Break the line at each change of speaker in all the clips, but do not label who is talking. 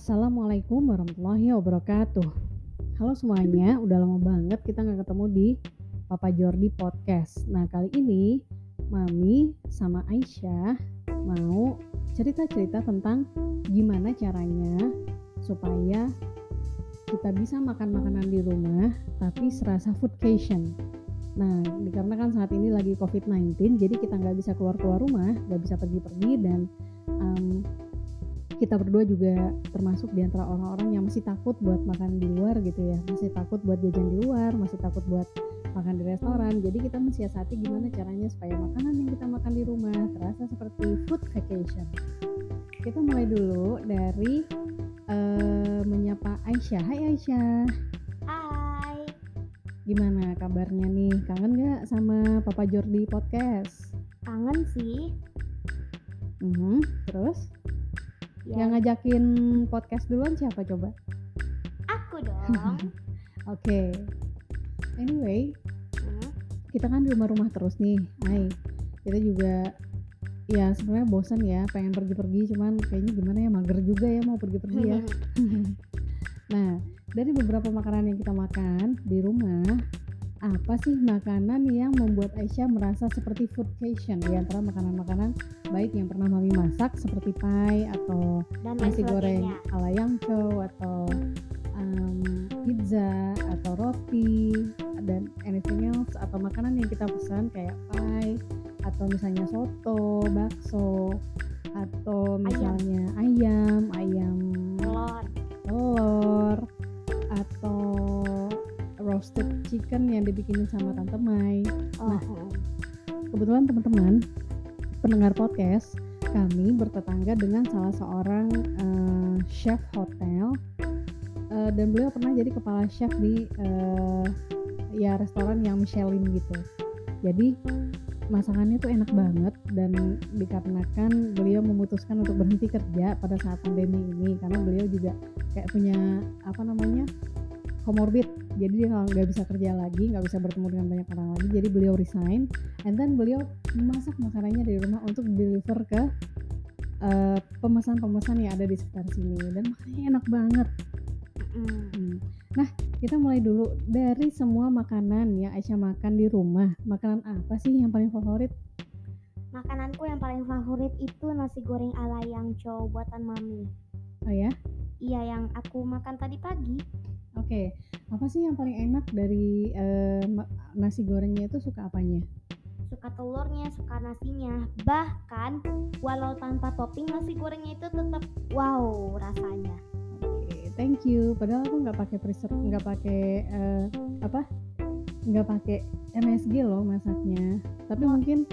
Assalamualaikum warahmatullahi wabarakatuh. Halo semuanya, udah lama banget kita nggak ketemu di Papa Jordi Podcast. Nah kali ini Mami sama Aisyah mau cerita-cerita tentang gimana caranya supaya kita bisa makan makanan di rumah tapi serasa foodcation. Nah, dikarenakan saat ini lagi COVID-19, jadi kita nggak bisa keluar-keluar rumah, nggak bisa pergi-pergi dan um, kita berdua juga termasuk di antara orang-orang yang masih takut buat makan di luar gitu ya. Masih takut buat jajan di luar masih takut buat makan di restoran. Jadi kita mensiasati gimana caranya supaya makanan yang kita makan di rumah terasa seperti food vacation. Kita mulai dulu dari uh, menyapa Aisyah. Hai Aisyah.
Hai.
Gimana kabarnya nih? Kangen gak sama Papa Jordi Podcast?
Kangen sih.
Uh -huh. terus ya. yang ngajakin podcast duluan siapa coba
aku dong oke
okay. anyway hmm? kita kan di rumah-rumah terus nih Hai kita juga ya sebenarnya bosan ya pengen pergi-pergi cuman kayaknya gimana ya mager juga ya mau pergi-pergi ya nah dari beberapa makanan yang kita makan di rumah apa sih makanan yang membuat Aisyah merasa seperti foodcation? Di antara makanan-makanan baik yang pernah mami masak seperti pie atau
Dan
nasi goreng ala yangco atau um, pizza atau roti dan anything else atau makanan yang kita pesan kayak pie atau misalnya soto, bakso atau misalnya ayam, ayam,
telur,
telur atau roasted chicken yang dibikinin sama Tante Mai. Oh. Nah, kebetulan teman-teman pendengar podcast, kami bertetangga dengan salah seorang uh, chef hotel uh, dan beliau pernah jadi kepala chef di uh, ya restoran yang Michelin gitu. Jadi masakannya tuh enak banget dan dikarenakan beliau memutuskan untuk berhenti kerja pada saat pandemi ini karena beliau juga kayak punya apa namanya komorbid jadi dia nggak bisa kerja lagi nggak bisa bertemu dengan banyak orang lagi. Jadi beliau resign and then beliau memasak makanannya dari rumah untuk deliver ke uh, pemesan-pemesan yang ada di sekitar sini. Dan makanannya enak banget. Mm. nah kita mulai dulu. Dari semua makanan yang Aisyah makan di rumah makanan apa sih yang paling favorit?
Makananku yang paling favorit itu nasi goreng ala yang cow buatan mami.
Oh ya?
Iya yang aku makan tadi pagi
Oke, apa sih yang paling enak dari uh, nasi gorengnya itu suka apanya?
Suka telurnya, suka nasinya. Bahkan walau tanpa topping nasi gorengnya itu tetap wow rasanya.
Oke, thank you. Padahal aku nggak pakai preserve, nggak pakai uh, apa? Nggak pakai MSG loh masaknya. Tapi oh. mungkin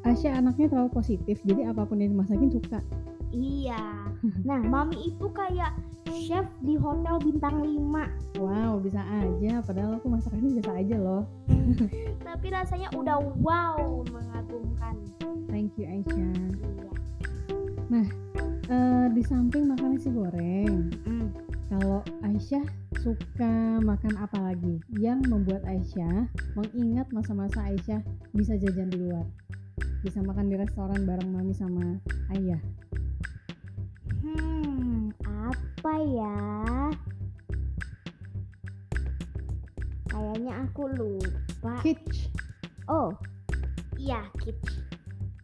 Asya anaknya terlalu positif, jadi apa pun yang dimasakin suka.
Iya. Nah, mami itu kayak chef di hotel bintang 5
Wow, bisa aja. Padahal aku masakannya biasa aja loh.
Tapi rasanya udah wow, mengagumkan.
Thank you Aisyah. Iya. Nah, uh, di samping makan nasi goreng, mm. kalau Aisyah suka makan apa lagi yang membuat Aisyah mengingat masa-masa Aisyah bisa jajan di luar? Bisa makan di restoran bareng mami sama ayah.
Apa ya? Kayaknya aku lupa.
Kitsch.
Oh, iya kitsch.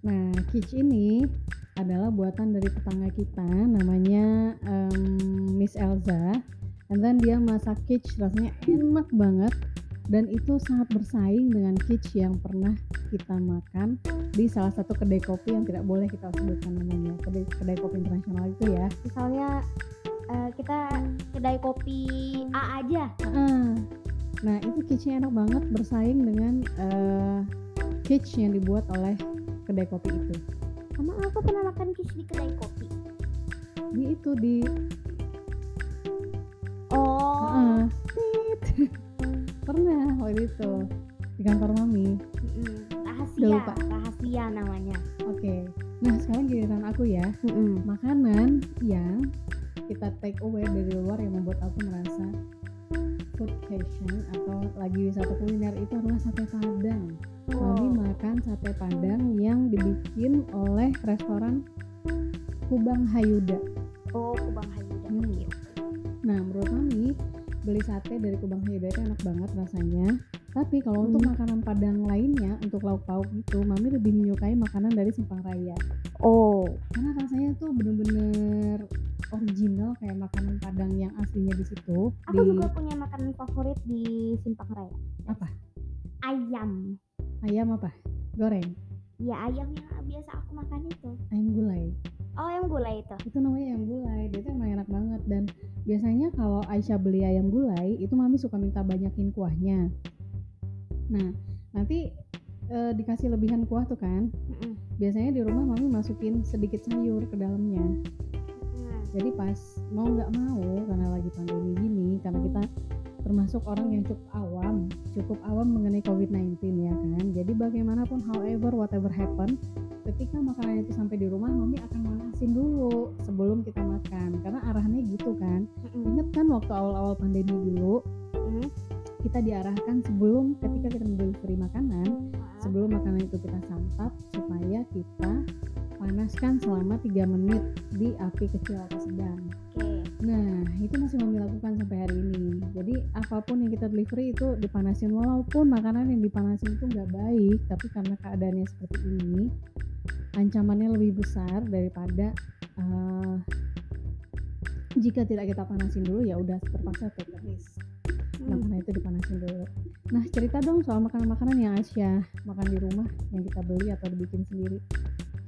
Nah, kitsch ini adalah buatan dari tetangga kita, namanya um, Miss Elza. And then dia masak kitsch, rasanya enak banget dan itu sangat bersaing dengan kitsch yang pernah kita makan di salah satu kedai kopi yang tidak boleh kita sebutkan namanya kedai kedai kopi internasional itu ya
misalnya uh, kita kedai kopi A aja.
Uh, nah itu kitschnya enak banget bersaing dengan uh, kitsch yang dibuat oleh kedai kopi itu.
Emang aku pernah makan kitsch di kedai kopi?
Di itu di
oh. Uh,
pernah waktu itu di kantor mami.
Mm, rahasia lupa. rahasia namanya.
Oke. Okay. nah sekarang giliran aku ya. Mm makanan yang kita take away dari luar yang membuat aku merasa food fashion atau lagi wisata kuliner itu adalah sate padang wow. mami makan sate padang yang dibikin oleh restoran Kubang Hayuda
oh Kubang Hayuda
Hmm. Nah, menurut Mami, beli sate dari Kubang Haida itu enak banget rasanya. Tapi kalau untuk
Hmm.
makanan Padang lainnya, untuk lauk pauk itu, Mami lebih menyukai makanan dari Simpang Raya.
oh
Karena rasanya tuh bener-bener original kayak makanan Padang yang aslinya di situ.
aku
di
juga punya makanan favorit di Simpang Raya
apa?
ayam
Ayam apa? Goreng.
ya ayam yang biasa aku makan itu
Ayam gulai.
oh ayam gulai itu
Itu namanya ayam gulai. Dia tuh emang enak banget dan biasanya kalau Aisyah beli ayam gulai, itu Mami suka minta banyakin kuahnya. Nah, nanti eh, dikasih lebihan kuah tuh kan. Biasanya di rumah mami masukin sedikit sayur ke dalamnya. Jadi pas mau nggak mau karena lagi pandemi gini karena kita termasuk orang yang cukup awam cukup awam mengenai COVID-19 ya kan? Jadi bagaimanapun however whatever happen ketika makanan itu sampai di rumah mami akan manasin dulu sebelum kita makan. Karena arahnya gitu kan.
Mm-mm.
inget kan waktu awal-awal pandemi dulu? Kita diarahkan sebelum ketika kita beli makanan sebelum makanan itu kita santap supaya kita panaskan selama 3 menit di api kecil atau sedang. Nah, itu masih mami lakukan sampai hari ini. Jadi apa pun yang kita delivery itu dipanasin walaupun makanan yang dipanasin itu nggak baik, tapi karena keadaannya seperti ini, ancamannya lebih besar daripada eh, jika tidak kita panasin dulu ya udah terpaksa take risk
Mm.
makanan itu dipanasin dulu. Nah cerita dong soal makanan-makanan yang Asia makan di rumah yang kita beli atau dibikin sendiri.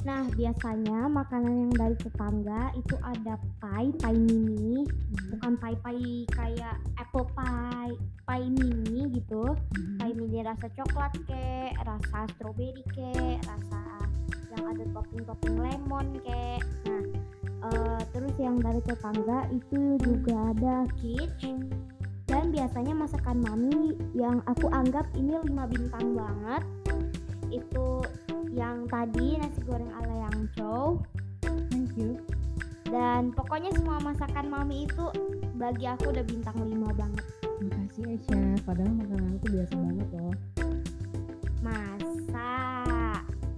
Nah, biasanya makanan yang dari tetangga itu ada pie, pie mini, bukan pie-pie kayak apple pie, pie mini gitu.
Mhm.
Pie mini rasa coklat kek, rasa strawberry kek, rasa yang ada topping-topping lemon kek. Nah, eh, terus yang dari tetangga itu juga ada quiche dan biasanya masakan mami yang aku anggap ini lima bintang banget itu yang tadi nasi goreng ala yang chow
Thank you.
dan pokoknya semua masakan mami itu bagi aku udah bintang 5 banget
Makasih Aisyah. Padahal makanan itu biasa banget loh.
masa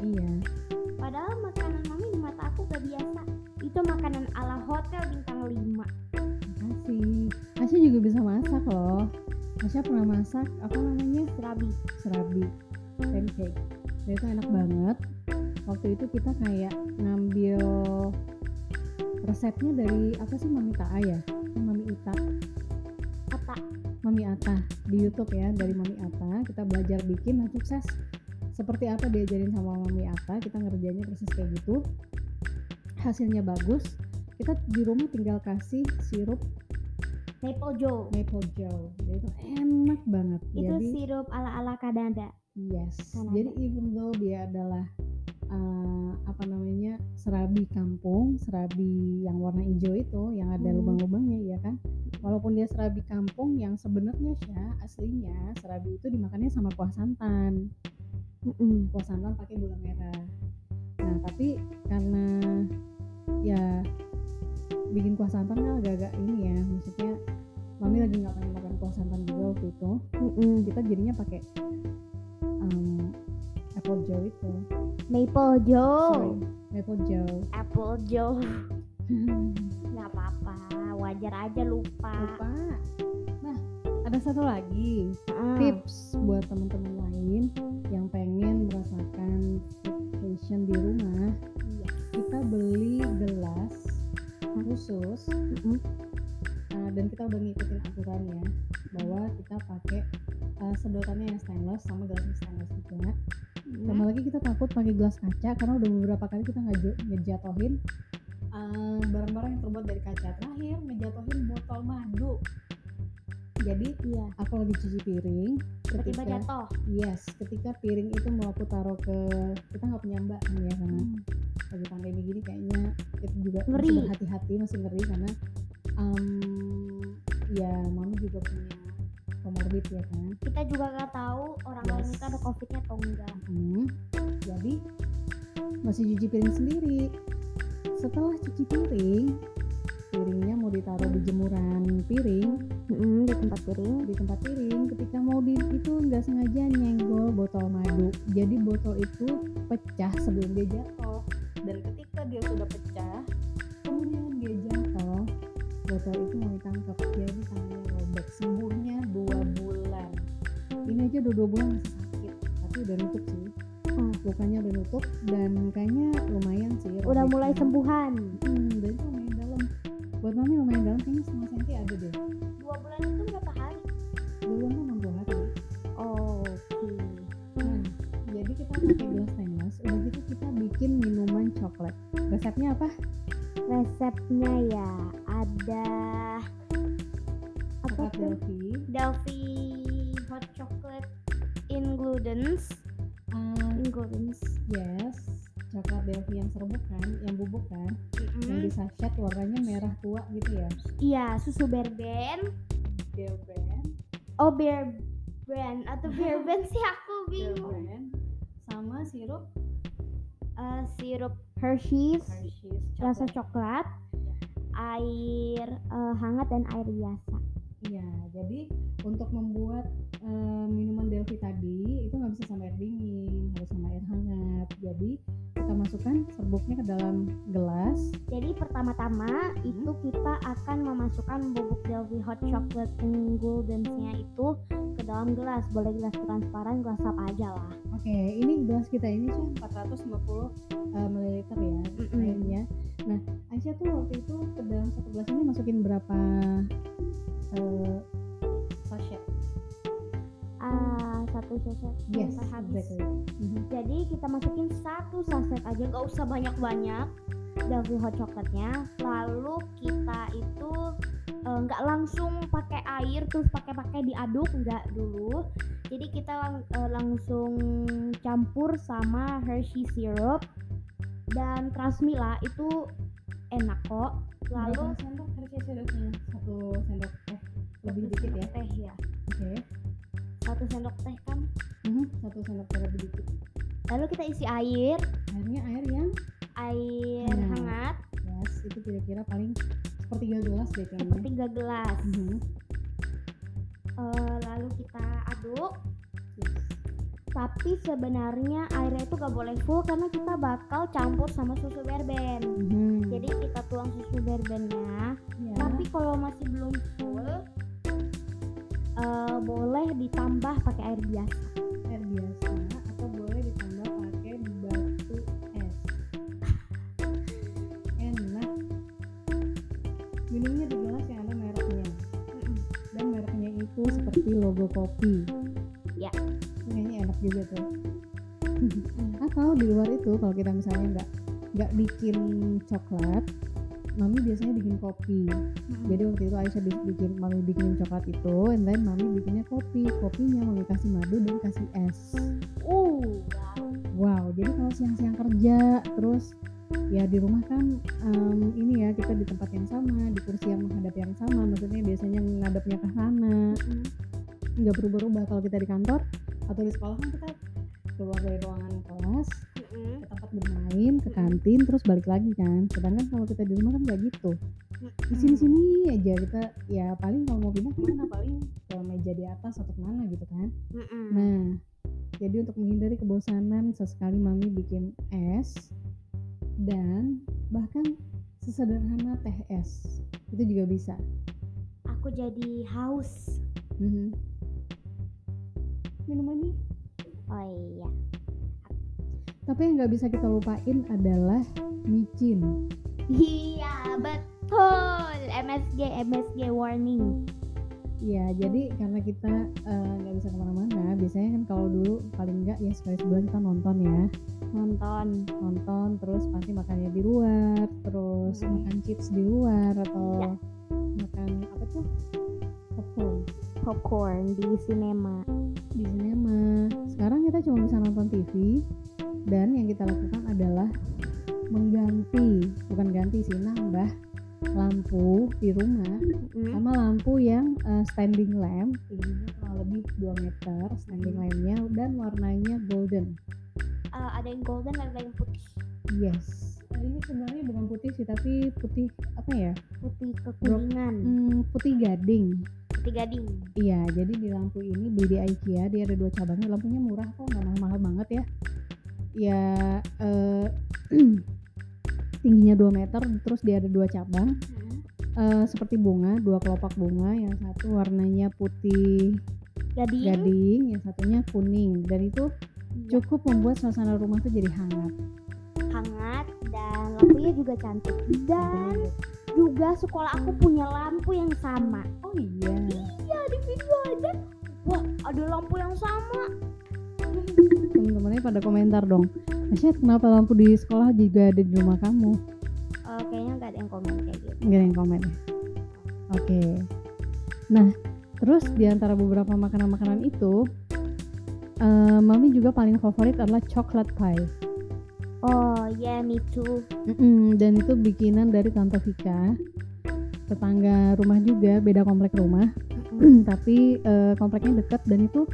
Iya.
padahal makanan mami di mata aku gak biasa itu makanan ala hotel bintang 5
Makasih. Aisyah juga bisa masak loh. Aisyah pernah masak apa namanya
serabi
serabi pancake. Dan itu enak banget. Waktu itu kita kayak ngambil resepnya dari apa sih Mami Taa ya? Mami Ita.
apa
Mami Ata di YouTube ya dari Mami Ata kita belajar bikin dan sukses seperti apa diajarin sama Mami Ata kita ngerjainnya persis kayak gitu hasilnya bagus kita di rumah tinggal kasih sirup
maple joe.
Maple joe. Jadi itu enak. banget.
Itu
jadi
sirup ala ala Kanada
yes.
Kanada.
jadi even though dia adalah uh, apa namanya serabi kampung serabi yang warna hijau itu yang ada
Hmm.
lubang-lubangnya ya kan? Walaupun dia serabi kampung yang sebenarnya Syah aslinya serabi itu dimakannya sama kuah santan.
Mm-mm.
kuah santan pakai gula merah. Nah tapi karena ya bikin kuah santan kan agak-agak ini ya maksudnya mami lagi nggak pengen makan kuah santan juga waktu itu.
Mm-mm.
kita jadinya pakai um, apple joe itu.
Maple joe.
Sorry maple joe.
Apple joe. Nggak apa-apa wajar aja lupa,
lupa. Nah ada satu lagi
Ah,
tips buat teman-teman lain yang pengen merasakan fashion di rumah.
Iya.
kita beli gelas khusus
Mm-mm.
uh, dan kita udah ngikutin aturannya bahwa kita pakai uh, sedotannya yang stainless sama gelasnya stainless juga. Sama lagi kita takut pakai gelas kaca karena udah beberapa kali kita ngaju- ngejatohin uh, barang-barang yang terbuat dari kaca. Terakhir ngejatohin botol madu. Jadi
iya.
aku lagi cuci piring
tiba-tiba
ketika
jatuh.
Yes ketika piring itu mau aku taruh ke kita nggak punya mbak kan ya karena lagi pandemi gini kayaknya. Itu juga
Ngeri.
masih berhati-hati masih ngeri karena um, ya mami juga punya comorbid ya kan?
Kita juga nggak tahu orang lain
Yes.
itu ada covidnya atau enggak.
Hmm, jadi masih cuci piring sendiri. Setelah cuci piring piringnya mau ditaruh di jemuran piring.
Di tempat piring.
Di tempat piring ketika mau di itu nggak sengaja nyenggol botol madu. Jadi botol itu pecah sebelum dia jatuh. Dan ketika dia sudah pecah predator itu mau ditangkap dia ini tangannya robek sembuhnya dua bulan ini aja udah dua bulan masih sakit tapi udah nutup sih
Oh.
lukanya udah nutup dan kayaknya lumayan sih
Udah mulai sembuhan.
hmm, dan itu lumayan dalam buat mami lumayan dalam kayaknya setengah senti ada deh
Dua bulan itu berapa hari?
dua bulan tuh 60 hari
Oke.
Nah, jadi kita pakai gelas stainless, udah gitu kita bikin minuman coklat. Resepnya apa?
Resepnya ya ada apa tuh?
Delphi.
Delphi hot chocolate ingredients.
Um,
Ingredients.
yes, coklat Delphi yang serbuk kan, yang bubuk kan, yang di sachet warnanya merah tua gitu ya.
Iya, susu berben.
Bear brand,
Oh, bear brand atau bear brand sih aku bingung.
sama sirup
Eh, sirup Hershey's,
Hershey's
rasa
coklat.
Air eh, hangat dan air biasa.
Iya, jadi untuk membuat eh, minuman Delphi tadi itu nggak bisa sama air dingin, harus sama air hangat. Jadi kita masukkan serbuknya ke dalam gelas.
Jadi pertama-tama itu kita akan memasukkan bubuk Delphi hot chocolate ingredients-nya itu ke dalam gelas. Boleh gelas transparan, gelas apa aja lah.
Oke, ini gelas kita ini sih 450 uh, ml ya
Mm-mm.
airnya. Nah, Aisyah tuh waktu itu ke dalam satu gelas ini masukin berapa uh, sachet?
Ah, satu sachet
Yes,
habis.
exactly. Mhm.
Jadi kita masukin satu saset aja, nggak usah banyak-banyak Delphi hot chocolate-nya. Lalu kita itu eh, nggak langsung pakai air terus pakai-pakai diaduk nggak dulu. Jadi kita lang- eh, langsung campur sama Hershey syrup dan Krasmila itu enak kok. Lalu
sendok Hershey sirupnya? Satu sendok teh lebih dikit ya?
teh ya.
Oke.
Satu sendok teh kan.
Mhm, Satu sendok teh lebih dikit.
Lalu kita isi air,
Airnya air yang
air
Hmm.
hangat
yes, itu kira-kira paling sepertiga gelas deh kayaknya.
sepertiga gelas.
Mhm.
Eh, lalu kita aduk
Yes.
tapi sebenarnya airnya itu gak boleh full karena kita bakal campur sama susu berben
Mhm.
jadi kita tuang susu berbennya
ya.
tapi kalau masih belum full eh, boleh ditambah pakai air biasa.
Air biasa atau boleh ditambah pakai batu es. Enak. Minumnya di gelas yang ada mereknya. Dan mereknya itu seperti logo kopi.
Ya.
kayaknya enak juga tuh. Atau di luar itu kalau kita misalnya nggak nggak bikin coklat mami biasanya bikin kopi jadi waktu itu Aisyah bi- bikin mami bikin coklat itu and then mami bikinnya kopi kopinya mami kasih madu dan kasih es
uh wow.
Jadi kalau siang-siang kerja, terus ya di rumah kan em, ini ya kita di tempat yang sama, di kursi yang menghadap yang sama, maksudnya biasanya ngadepnya ke sana,
Mm.
nggak berubah-ubah. Kalau kita di kantor atau di sekolah kan kita keluar dari ruangan kelas, Ke tempat bermain, ke kantin, terus balik lagi kan. Sedangkan kalau kita di rumah kan nggak gitu. Di sini-sini aja kita ya paling kalau mau pindah ke mana paling ke meja di atas atau ke mana gitu kan. Nah, jadi untuk menghindari kebosanan, sesekali mami bikin es dan bahkan sesederhana teh es itu juga bisa.
aku jadi haus
Mhm. Minumannya.
oh iya
Tapi yang nggak bisa kita lupain adalah micin.
iya betul MSG MSG warning
Iya, jadi karena kita eh, nggak bisa ke mana-mana, biasanya kan kalau dulu paling nggak ya sekali sebulan kita nonton ya,
nonton
nonton terus pasti makannya di luar, terus
Hmm.
makan chips di luar atau
Ya.
makan apa tuh popcorn
popcorn di sinema
di sinema. Sekarang kita cuma bisa nonton TV dan yang kita lakukan adalah mengganti, bukan ganti sih, nambah lampu di rumah
Mm.
sama lampu yang uh, standing lamp tingginya kurang lebih 2 meter standing lampnya dan warnanya golden.
Eh, ada yang golden ada yang putih.
Yes. Nah, ini sebenarnya bukan putih sih tapi putih apa ya?
Putih kekuningan.
Hmm, putih gading.
Putih gading.
Iya jadi di lampu ini beli di IKEA dia ada dua cabangnya. Lampunya murah kok nggak mahal-mahal banget ya ya eh, tingginya 2 meter terus dia ada dua cabang uh, seperti bunga, dua kelopak bunga, yang satu warnanya putih
gading,
gading, yang satunya kuning dan itu iya. cukup membuat suasana rumah tuh jadi hangat.
Hangat dan lampunya juga cantik dan juga sekolah aku punya lampu yang sama.
Oh iya.
Iya di video aja. Wah ada lampu yang sama.
Teman-temannya pada komentar dong. Asyad kenapa lampu di sekolah juga ada di rumah kamu?
Uh, kayaknya nggak ada yang komen kayak gitu.
Nggak ada yang komen. Oke. Okay. Nah terus di antara beberapa makanan-makanan itu, uh, mami juga paling favorit adalah coklat pie.
Oh ya yeah, me too.
Mm-mm, dan itu bikinan dari Tante Vika, tetangga rumah juga, beda komplek rumah, tapi uh, kompleknya dekat dan itu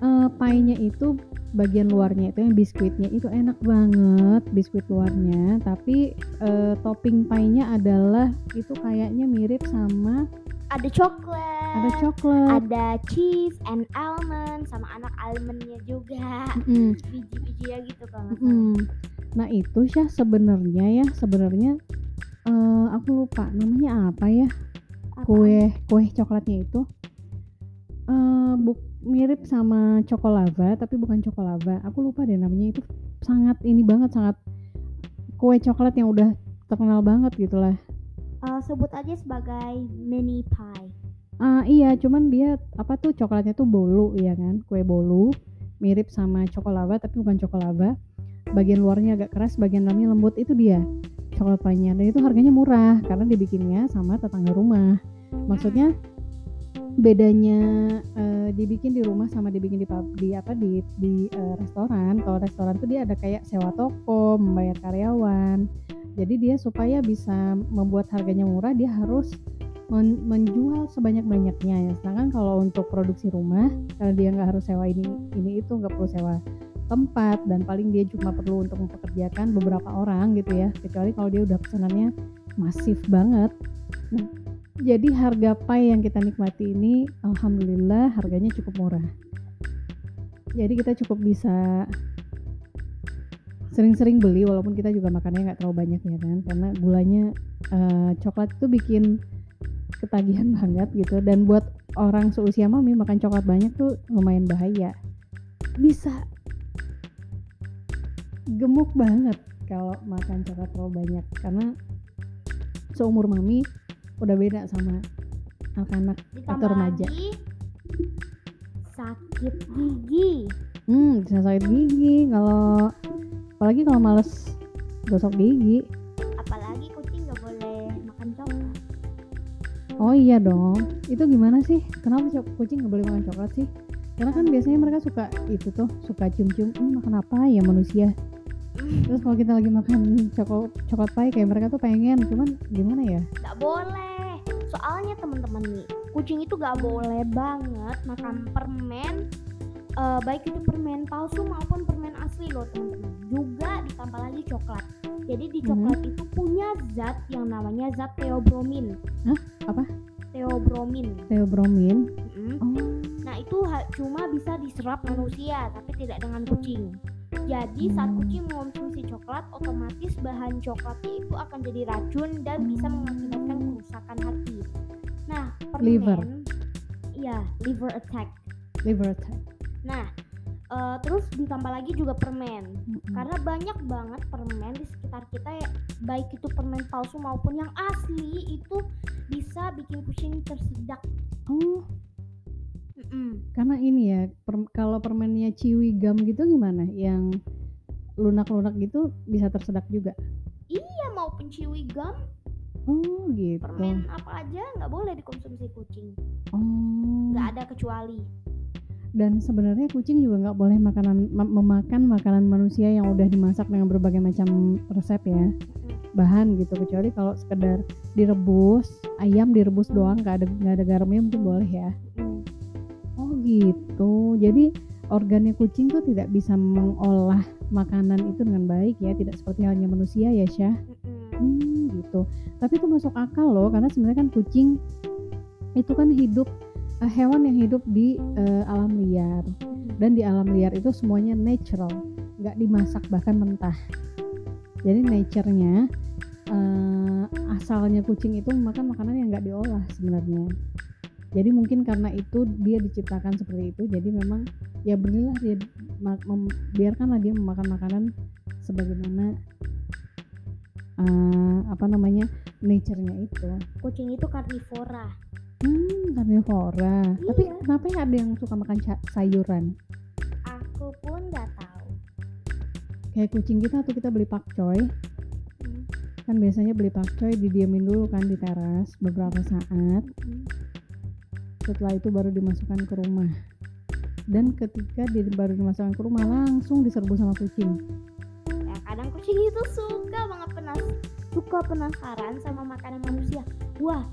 uh, pie-nya itu bagian luarnya itu yang biskuitnya itu enak banget biskuit luarnya. Tapi uh, topping pie-nya adalah itu kayaknya mirip sama
ada coklat.
Ada coklat.
Ada cheese and almond sama anak almondnya juga. Mm. biji-bijinya gitu kan mm.
nah itu sih sebenarnya ya. Sebenarnya uh, aku lupa namanya apa ya. Apa? kue kue coklatnya itu uh, mirip sama cokolava tapi bukan cokolava aku lupa deh namanya. Itu sangat ini banget sangat kue coklat yang udah terkenal banget gitulah
uh, sebut aja sebagai mini pie.
Uh, iya cuman dia apa tuh coklatnya tuh bolu ya kan? Kue bolu mirip sama cokolava tapi bukan cokolava bagian luarnya agak keras bagian dalamnya lembut itu dia coklat pie-nya. Dan itu harganya murah karena dibikinnya sama tetangga rumah. Maksudnya bedanya uh, dibikin di rumah sama dibikin di di apa di di uh, restoran. Kalau restoran tuh dia ada kayak sewa toko membayar karyawan. Jadi dia supaya bisa membuat harganya murah dia harus men menjual sebanyak banyaknya ya. Sedangkan kalau untuk produksi rumah karena dia nggak harus sewa ini ini itu nggak perlu sewa tempat dan paling dia cuma perlu untuk mempekerjakan beberapa orang gitu ya. Kecuali kalau dia udah pesanannya masif banget. nah jadi harga pie yang kita nikmati ini alhamdulillah harganya cukup murah. Jadi kita cukup bisa sering-sering beli walaupun kita juga makannya nggak terlalu banyak ya kan. Karena gulanya uh, coklat itu bikin ketagihan banget gitu. Dan buat orang seusia mami makan coklat banyak tuh lumayan bahaya. Bisa gemuk banget kalau makan coklat terlalu banyak. Karena seumur mami udah beda sama anak-anak atau remaja.
sakit gigi.
Hmm bisa sakit gigi kalau apalagi kalau males gosok gigi.
Apalagi kucing nggak boleh makan coklat.
Oh iya dong itu gimana sih? Kenapa kucing nggak boleh makan coklat sih? Karena kan biasanya mereka suka itu tuh suka cium-cium. Hmm, makan apa ya manusia terus kalau kita lagi makan coklat coklat pie kayak mereka tuh pengen cuman gimana ya
nggak boleh soalnya teman-teman nih kucing itu gak boleh banget makan permen uh, baik itu permen palsu maupun permen asli loh teman-teman juga ditambah lagi coklat jadi di mhm. coklat hmm. itu punya zat yang namanya zat theobromin
Hah? apa
theobromin mm -hmm. oh. nah itu cuma bisa diserap manusia tapi tidak dengan kucing jadi saat kucing mengonsumsi coklat, otomatis bahan coklatnya itu akan jadi racun dan bisa mengakibatkan kerusakan hati. Nah, permen,
liver.
Iya, liver attack.
Liver attack.
Nah, uh, terus ditambah lagi juga permen. Mm-hmm. Karena banyak banget permen di sekitar kita ya, baik itu permen palsu maupun yang asli itu bisa bikin kucing tersedak.
Oh, Mm. Karena ini ya, per, kalau permennya ciwi gum gitu gimana? Yang lunak-lunak gitu bisa tersedak juga?
Iya, maupun ciwi gum.
Oh gitu.
Permen apa aja nggak boleh dikonsumsi kucing.
Oh.
Nggak ada kecuali.
Dan sebenarnya kucing juga nggak boleh makanan memakan makanan manusia yang udah dimasak dengan berbagai macam resep ya. Bahan gitu kecuali kalau sekedar direbus ayam direbus doang nggak ada nggak ada garamnya mungkin boleh ya. Gitu. Jadi organnya kucing tuh tidak bisa mengolah makanan itu dengan baik ya, tidak seperti halnya manusia ya Syah. Hmm, gitu. Tapi itu masuk akal loh, karena sebenarnya kan kucing itu kan hidup uh, hewan yang hidup di uh, alam liar dan di alam liar itu semuanya natural, nggak dimasak bahkan mentah. Jadi nature-nya uh, asalnya kucing itu makan makanan yang nggak diolah sebenarnya jadi mungkin karena itu dia diciptakan seperti itu jadi memang ya berilah dia biarkanlah dia memakan makanan sebagaimana uh, apa namanya nature-nya itu.
Kucing itu karnivora.
Hmm karnivora. Iya. tapi kenapa ya ada yang suka makan sayuran?
Aku pun nggak tahu.
Kayak kucing kita tuh kita beli pakcoy hmm. kan biasanya beli pakcoy didiamin dulu kan di teras beberapa saat. Hmm. Setelah itu baru dimasukkan ke rumah. Dan ketika dia baru dimasukkan ke rumah langsung diserbu sama kucing.
Ya kadang kucing itu suka banget penas suka penasaran sama makanan manusia. Wah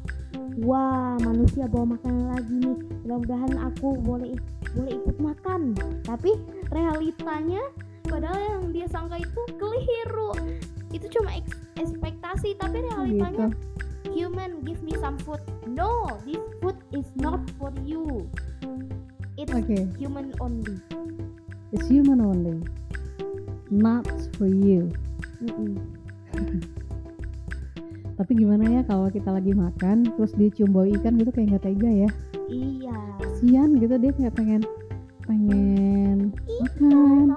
wah manusia bawa makanan lagi nih. Mudah-mudahan aku boleh boleh ikut makan. Tapi realitanya padahal yang dia sangka itu keliru. Itu cuma ekspektasi tapi realitanya gitu. Human give me some food no this food is not for you It's okay. human only.
It's human only. Not for you. Tapi gimana ya kalau kita lagi makan terus dia cium bau ikan gitu kayak nggak tega ya?
Iya.
Sian gitu dia kayak pengen pengen makan.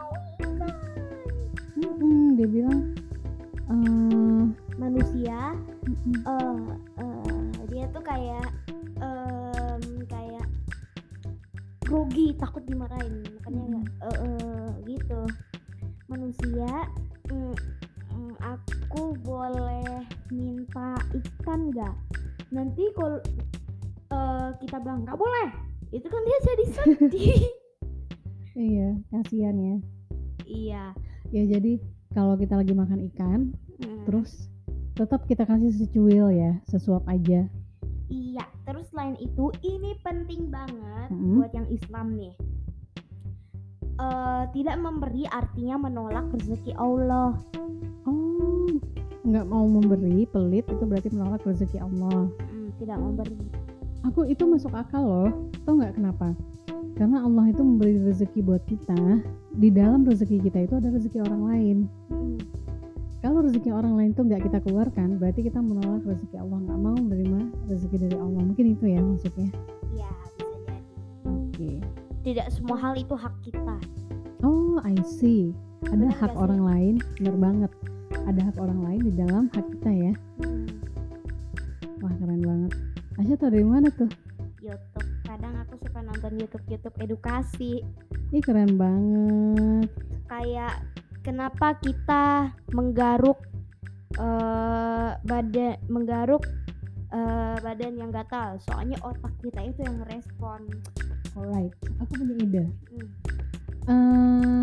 Itu kan dia jadi sedih
iya kasihan ya
iya
ya jadi kalau kita lagi makan ikan hmm. terus tetap kita kasih secuil ya sesuap aja
Iya, terus selain itu ini penting banget hmm. buat yang Islam nih. Uh, tidak memberi artinya menolak rezeki Allah.
Oh, nggak mau memberi, pelit itu berarti menolak rezeki Allah.
Hmm, tidak memberi.
Aku itu masuk akal loh. Tahu nggak kenapa? Karena Allah itu memberi rezeki buat kita. Di dalam rezeki kita itu ada rezeki orang lain. Hmm kalau rezeki orang lain tuh nggak kita keluarkan berarti kita menolak rezeki Allah nggak mau menerima rezeki dari Allah mungkin itu ya maksudnya
iya bisa jadi
oke okay.
tidak semua hal itu hak kita
oh I see ada Benar hak orang lain benar banget ada hak orang lain di dalam hak kita ya hmm. Asya tau dari mana tuh?
YouTube. Kadang aku suka nonton YouTube YouTube edukasi.
Ih keren banget.
Kayak kenapa kita menggaruk uh, badan menggaruk uh, badan yang gatal? Soalnya otak kita itu yang respon.
Alright aku punya ide. Hmm. uh,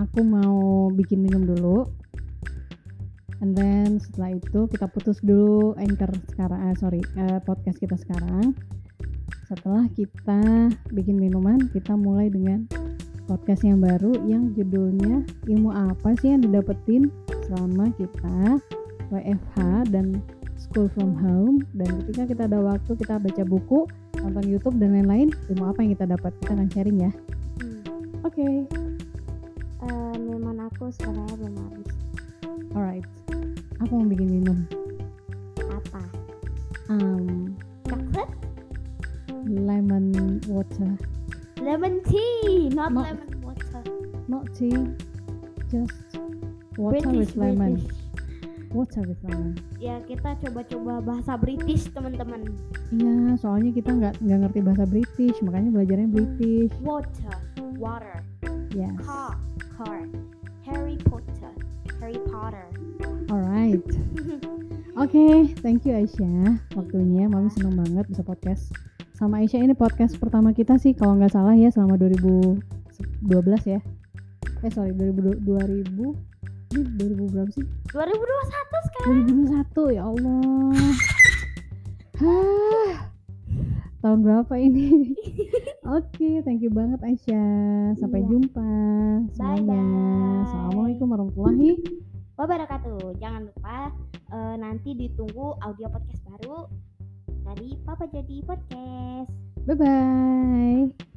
aku mau bikin minum dulu and then setelah itu kita putus dulu anchor sekarang uh, sorry uh, podcast kita sekarang. Setelah kita bikin minuman kita mulai dengan podcast yang baru yang judulnya ilmu apa sih yang didapetin selama kita WFH dan school from home. Dan ketika kita ada waktu kita baca buku nonton YouTube dan lain-lain ilmu apa yang kita dapat? Kita akan sharing ya. Hmm. oke okay.
uh, eh, minuman aku sebenarnya belum habis.
Alright aku mau bikin minum
apa
um
coklat
lemon water
Lemon tea, not, not lemon water.
Not tea, just water British, with lemon. British. Water with lemon.
Ya kita coba-coba bahasa British teman-teman.
Iya, soalnya kita nggak nggak ngerti bahasa British, makanya belajarnya British.
Water, water.
Yes.
Car, car. Harry Potter, Harry Potter.
Alright. Oke, okay, thank you Aisyah. Waktunya, mami seneng banget bisa podcast. Sama Aisyah ini podcast pertama kita sih kalau nggak salah ya selama 2012 ya. Eh sorry 2000 2000 ini 2000 berapa sih?
2021 sekarang.
2021 ya Allah. Hah, tahun berapa ini? Oke okay, thank you banget Aisyah. Sampai iya. jumpa. Semuanya Assalamualaikum warahmatullahi
wabarakatuh jangan lupa uh, nanti ditunggu audio podcast baru dari Papa Jadi Podcast.
Bye bye.